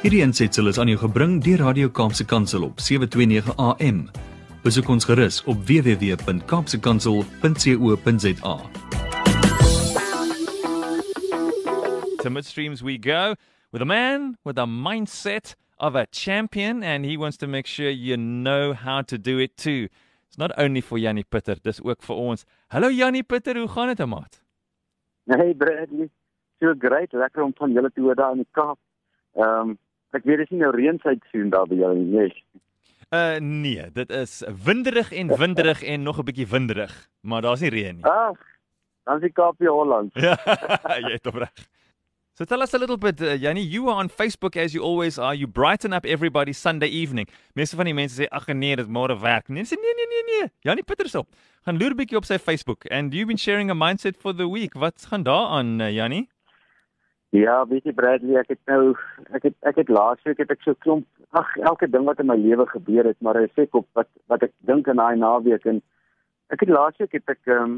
Hierdie aansetsel is aan jou gebring deur Radio Kaapse Kansel op 729 AM. Besoek ons gerus op www.kapsekansel.co.za. To midstreams we go with a man with a mindset of a champion, and he wants to make sure you know how to do it too. It's not only for Jannie Pitter, dis ook vir ons. Hallo Jannie Pitter, hoe gaan dit, maat? Hey Bradley, so great, lekker om van julle te hoor daar in die Kaap. Ehm um, ek weet dis nie nou reenseisoen daar by julle nie. Nee. Uh nee, dit is winderig en winderig en nog 'n bietjie winderig, maar daar's nie reën nie. Ag, dan is die Kaap hier Holland. Ja, jy het reg. So tell us a little bit, uh, Yanni, you are on Facebook as you always are. You brighten up everybody Sunday evening. Meeste van die mense sê ag nee, dit môre werk. Nee, sê nee nee nee nee. Jannie Pietersop. Gaan loer bietjie op sy Facebook and you've been sharing a mindset for the week. Wat gaan daar aan, uh, Jannie? Ja, weet jy Bradley, ek het nou ek het ek het laasweek het ek so klomp ag elke ding wat in my lewe gebeur het, maar ek sê op wat wat ek dink in daai naweek en ek het laasweek het ek ehm um,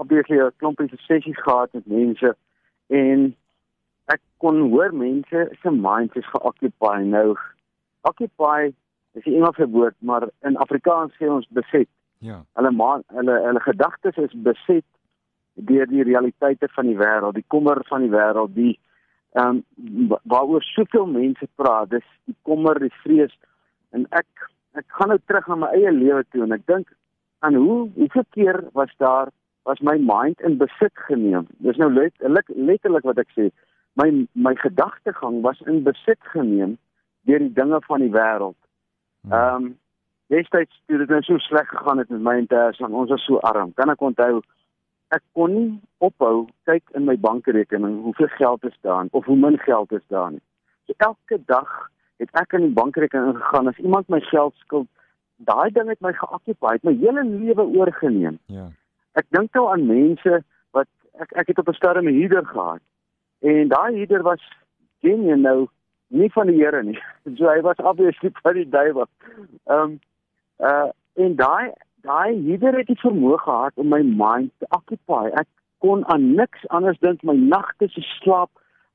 obviously 'n klompie sessies gehad met mense en ek kon hoor mense se minds is geoccupy nou. Occupy is 'n Engelse woord, maar in Afrikaans sê ons beset. Ja. Hulle maan hulle hulle gedagtes is beset deur die realiteite van die wêreld, die kommer van die wêreld, die ehm um, waaroor soveel mense praat, dis die kommer, die vrees en ek ek gaan nou terug na my eie lewe toe en ek dink aan hoe hoeveel keer was daar was my mind in besit geneem. Dis nou let, let, letterlik wat ek sê. My my gedagtegang was in besit geneem deur die dinge van die wêreld. Hmm. Ehm um, destyds toe dit nou so sleg gegaan het met my en Ters, ons was so arm. Kan ek onthou ek kon nie ophou kyk in my bankrekening hoeveel geld is daar of hoe min geld is daar nie. So elke dag het ek in die bankrekening ingegaan as iemand my geld skuld, daai ding het my het my hele lewe oorgeneem. Ja. Ek dink nou aan mense wat ek ek het op 'n stadium 'n huurder gehad. En daai huurder was ken jy nou nie van die Here nie. So hy was obviously van die duiwel. Ehm um, uh en daai daai hierdie het die vermoë gehad om my mind te occupy. Ek kon aan niks anders dink. My nagte se slaap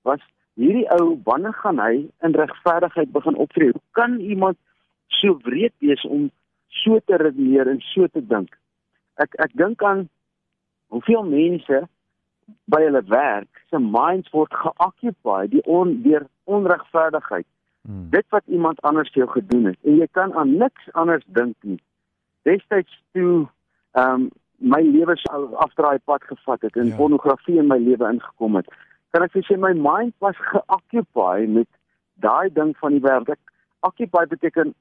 was hierdie ou wanneer gaan hy in regverdigheid begin optree? Hoe kan iemand so wreed wees om so te redeneer en so te dink? Ek ek dink aan hoeveel mense by hulle werk se minds word geoccupy die on deur onregverdigheid. Hmm. Dit wat iemand anders vir jou gedoen het en jy kan aan niks anders dink nie destyds toe ehm um, my lewe afdraai pad gevat het en Ja. pornografie in my lewe ingekom het. Kan ek vir sê my mind was geoccupy met daai ding van die wêreld. Ek occupy beteken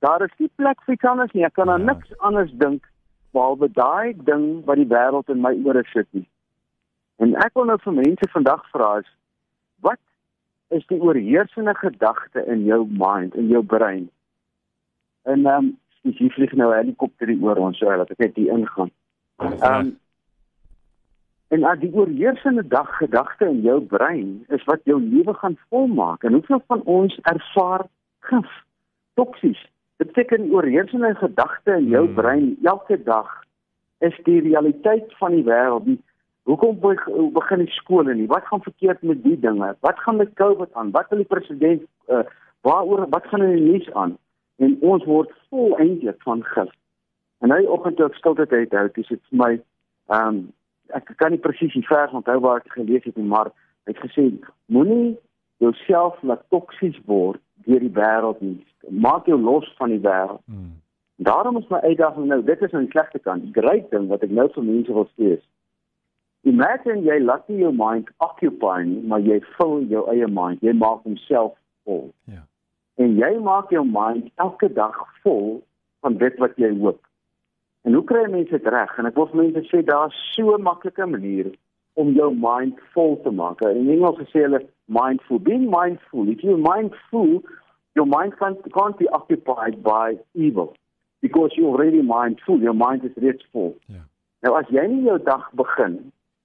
daar is nie plek vir iets anders nie. Ek kan aan Ja. niks anders dink behalwe daai ding wat die wêreld in my ore sit nie. En ek wil nou vir mense vandag vra is wat is die oorheersende gedagte in jou mind, in jou brein? En ehm um, dis hier vlieg nou 'n helikopter oor ons, so dat ek net hier ingaan. Ehm um, en as die oorheersende dag gedagte in jou brein is wat jou lewe gaan volmaak en hoeveel van ons ervaar gif, toksies. Dit beteken die oorheersende gedagte in jou Hmm. brein elke dag is die realiteit van die wêreld. Die Hoekom be- begin die skole nie? Wat gaan verkeerd met die dinge? Wat gaan met COVID aan? Wat wil die president uh, waaroor wat gaan in die nuus aan? En ons word vol eintlik van gif. En hy oggend toe ek stilte het hou, dis dit vir my ehm um, ek kan nie presies die vers onthou waar ek gelees het nie, maar hy het gesê moenie jouself laat toksies word deur die wêreld nie. Maak jou los van die wêreld. Hmm. Daarom is my uitdaging nou, dit is aan die slegte kant. Die great ding wat ek nou vir mense wil sê is Imagine jy laat nie jou mind occupy nie, maar jy vul jou eie mind. Jy maak homself vol. Ja. En jy maak jou mind elke dag vol van dit wat jy hoop. En hoe kry mense dit reg? En ek wil vir mense sê daar's so maklike manier om jou mind vol te maak. In Engels sê hulle mindful. Being mindful. If you're mindful, your mind can't, can't be occupied by evil because you're already mindful. Your mind is reeds vol. Ja. Nou as jy nie jou dag begin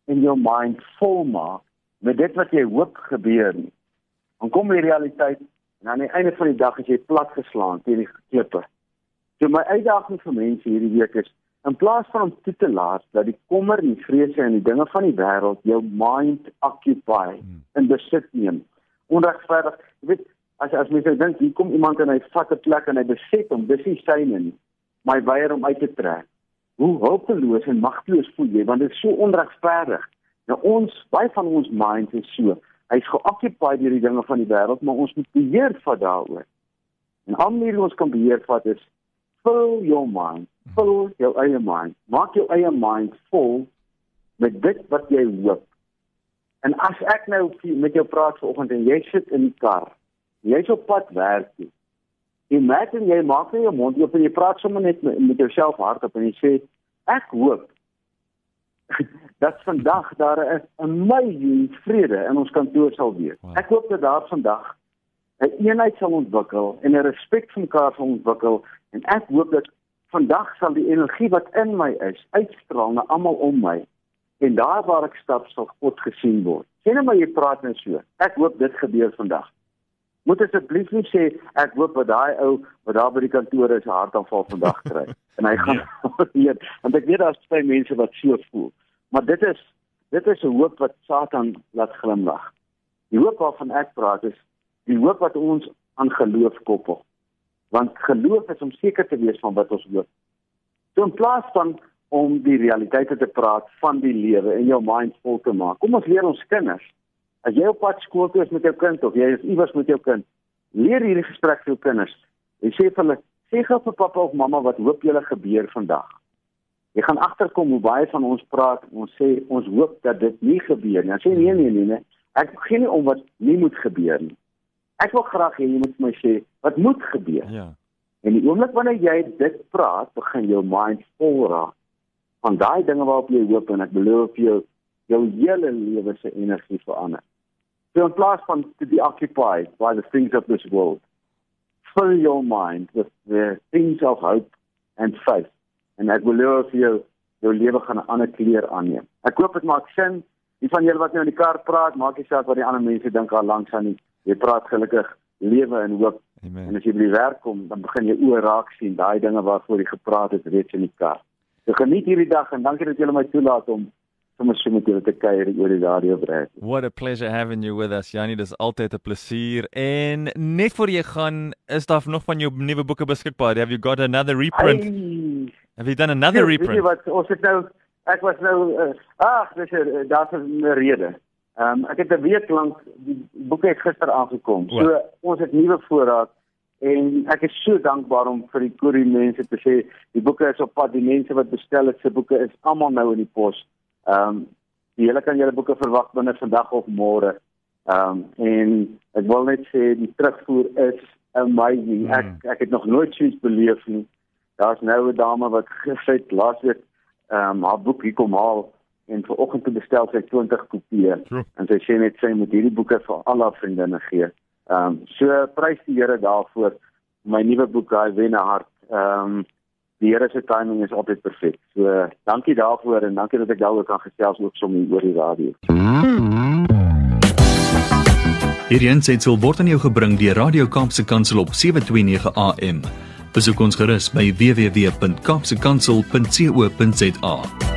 en jou mind vol maak met dit wat jy hoop gebeur nie, dan kom die realiteit en aan die einde van die dag is jy platgeslaan teen die klippe. So my uitdaging vir mense hierdie week is in plaas van om toe te laat dat die kommer en die vrese en die dinge van die wêreld jou mind occupy Hmm. en besit neem. Onregverdig, jy weet, as as mens dink hier kom iemand en hy vat 'n plek en hy beset hom, dis nie syne nie. My weier om uit te trek. Hoe hulpeloos en magteloos voel jy want dit is so onregverdig. Nou ons, baie van ons minds is so. Hy's geoccupied deur die dinge van die wêreld, maar ons moet beheer vat daaroor. En al meer ons kan beheer vat is fill your mind, fill jou eie mind. Maak jou eie mind vol met dit wat jy hoop. En as ek nou met jou praat vanoggend en jy sit in die kar jy's op pad werk toe. Imagine jy maak net jou mond oop en jy praat sommer net met, met jouself hardop en jy sê ek hoop dat vandag daar 'n amazing vrede in ons kantoor sal wees. Wow. Ek hoop dat daar vandag 'n een eenheid sal ontwikkel en 'n respek vir mekaar sal ontwikkel en ek hoop dat vandag sal die energie wat in my is uitstraal na almal om my en daar waar ek stap sal God gesien word. Sien nou maar jy praat net so. Ek hoop dit gebeur vandag moet asseblief nie sê ek hoop dat daai ou wat daar by die kantoor is 'n hartaanval vandag kry en hy gaan weet want ek weet daar's baie mense wat so voel maar dit is dit is 'n hoop wat Satan laat glimlag die hoop waarvan ek praat is die hoop wat ons aan geloof koppel want geloof is om seker te wees van wat ons hoop so in plaas van om die realiteite te praat van die lewe en jou mind vol te maak kom ons leer ons kinders As jy op pad skool toe is met jou kind of jy is iewers met jou kind, leer hierdie gesprek vir jou kinders. Jy sê vir hulle, sê gou vir pappa of mamma wat hoop julle gebeur vandag. Jy gaan agterkom hoe baie van ons praat, ons sê ons hoop dat dit nie gebeur nie. Dan sê nee nee nee nee, ek gee nie om wat nie moet gebeur nie. Ek wil graag hê jy moet my sê wat moet gebeur. Ja. En die oomblik wanneer jy dit praat, begin jou mind vol raak van daai dinge waarop jy hoop en ek beloof vir jou jou hele lewe se energie verander. So in plaas van to be occupied by the things of this world, fill your mind with the things of hope and faith. En ek wil hê jou jou lewe gaan 'n ander kleur aanneem. Ek hoop dit maak sin. Die van julle wat nou in die kar praat, maak nie saak wat die ander mense dink al langs aan nie. Jy praat gelukkig lewe en hoop. Amen. En as jy by die werk kom, dan begin jy oor raak sien daai dinge waarvoor jy gepraat het reeds in die kar. So geniet hierdie dag en dankie dat julle my toelaat om sommer so met julle te kuier oor die radio breek. What a pleasure having you with us, Janie. Dis altyd 'n plesier. En net voor jy gaan, is daar nog van jou nuwe boeke beskikbaar? Have you got another reprint? Hey. Have you done another ja, reprint? Wat ons het nou ek was nou uh, ag, dis er, daar's 'n rede. Ehm um, ek het 'n week lank die boeke het gister aangekom. So What? ons het nuwe voorraad en ek is so dankbaar om vir die Korie mense te sê die boeke is op pad. Die mense wat bestel het se boeke is almal nou in die pos. Ehm um, die hele kan julle boeke verwag binne vandag of môre. Ehm um, en ek wil net sê die terugvoer is amazing. Mm. Ek ek het nog nooit so iets beleef nie. Daar's nou 'n dame wat gesê het laasweek ehm um, haar boek hier kom haal en vanoggend te bestel sy 20 kopieë en sy sê net sy moet hierdie boeke vir al haar vriendinne gee. Ehm um, so prys die Here daarvoor my nuwe boek hy wen 'n hart. Ehm um, die Here se timing is altyd perfek. So dankie daarvoor en dankie dat ek daaroor kan gesels ook sommer oor die radio. Hierdie aanseit sal word aan jou gebring deur Radio Kaapse Kansel op 729 AM. Besoek ons gerus by www.kapsekansel.co.za.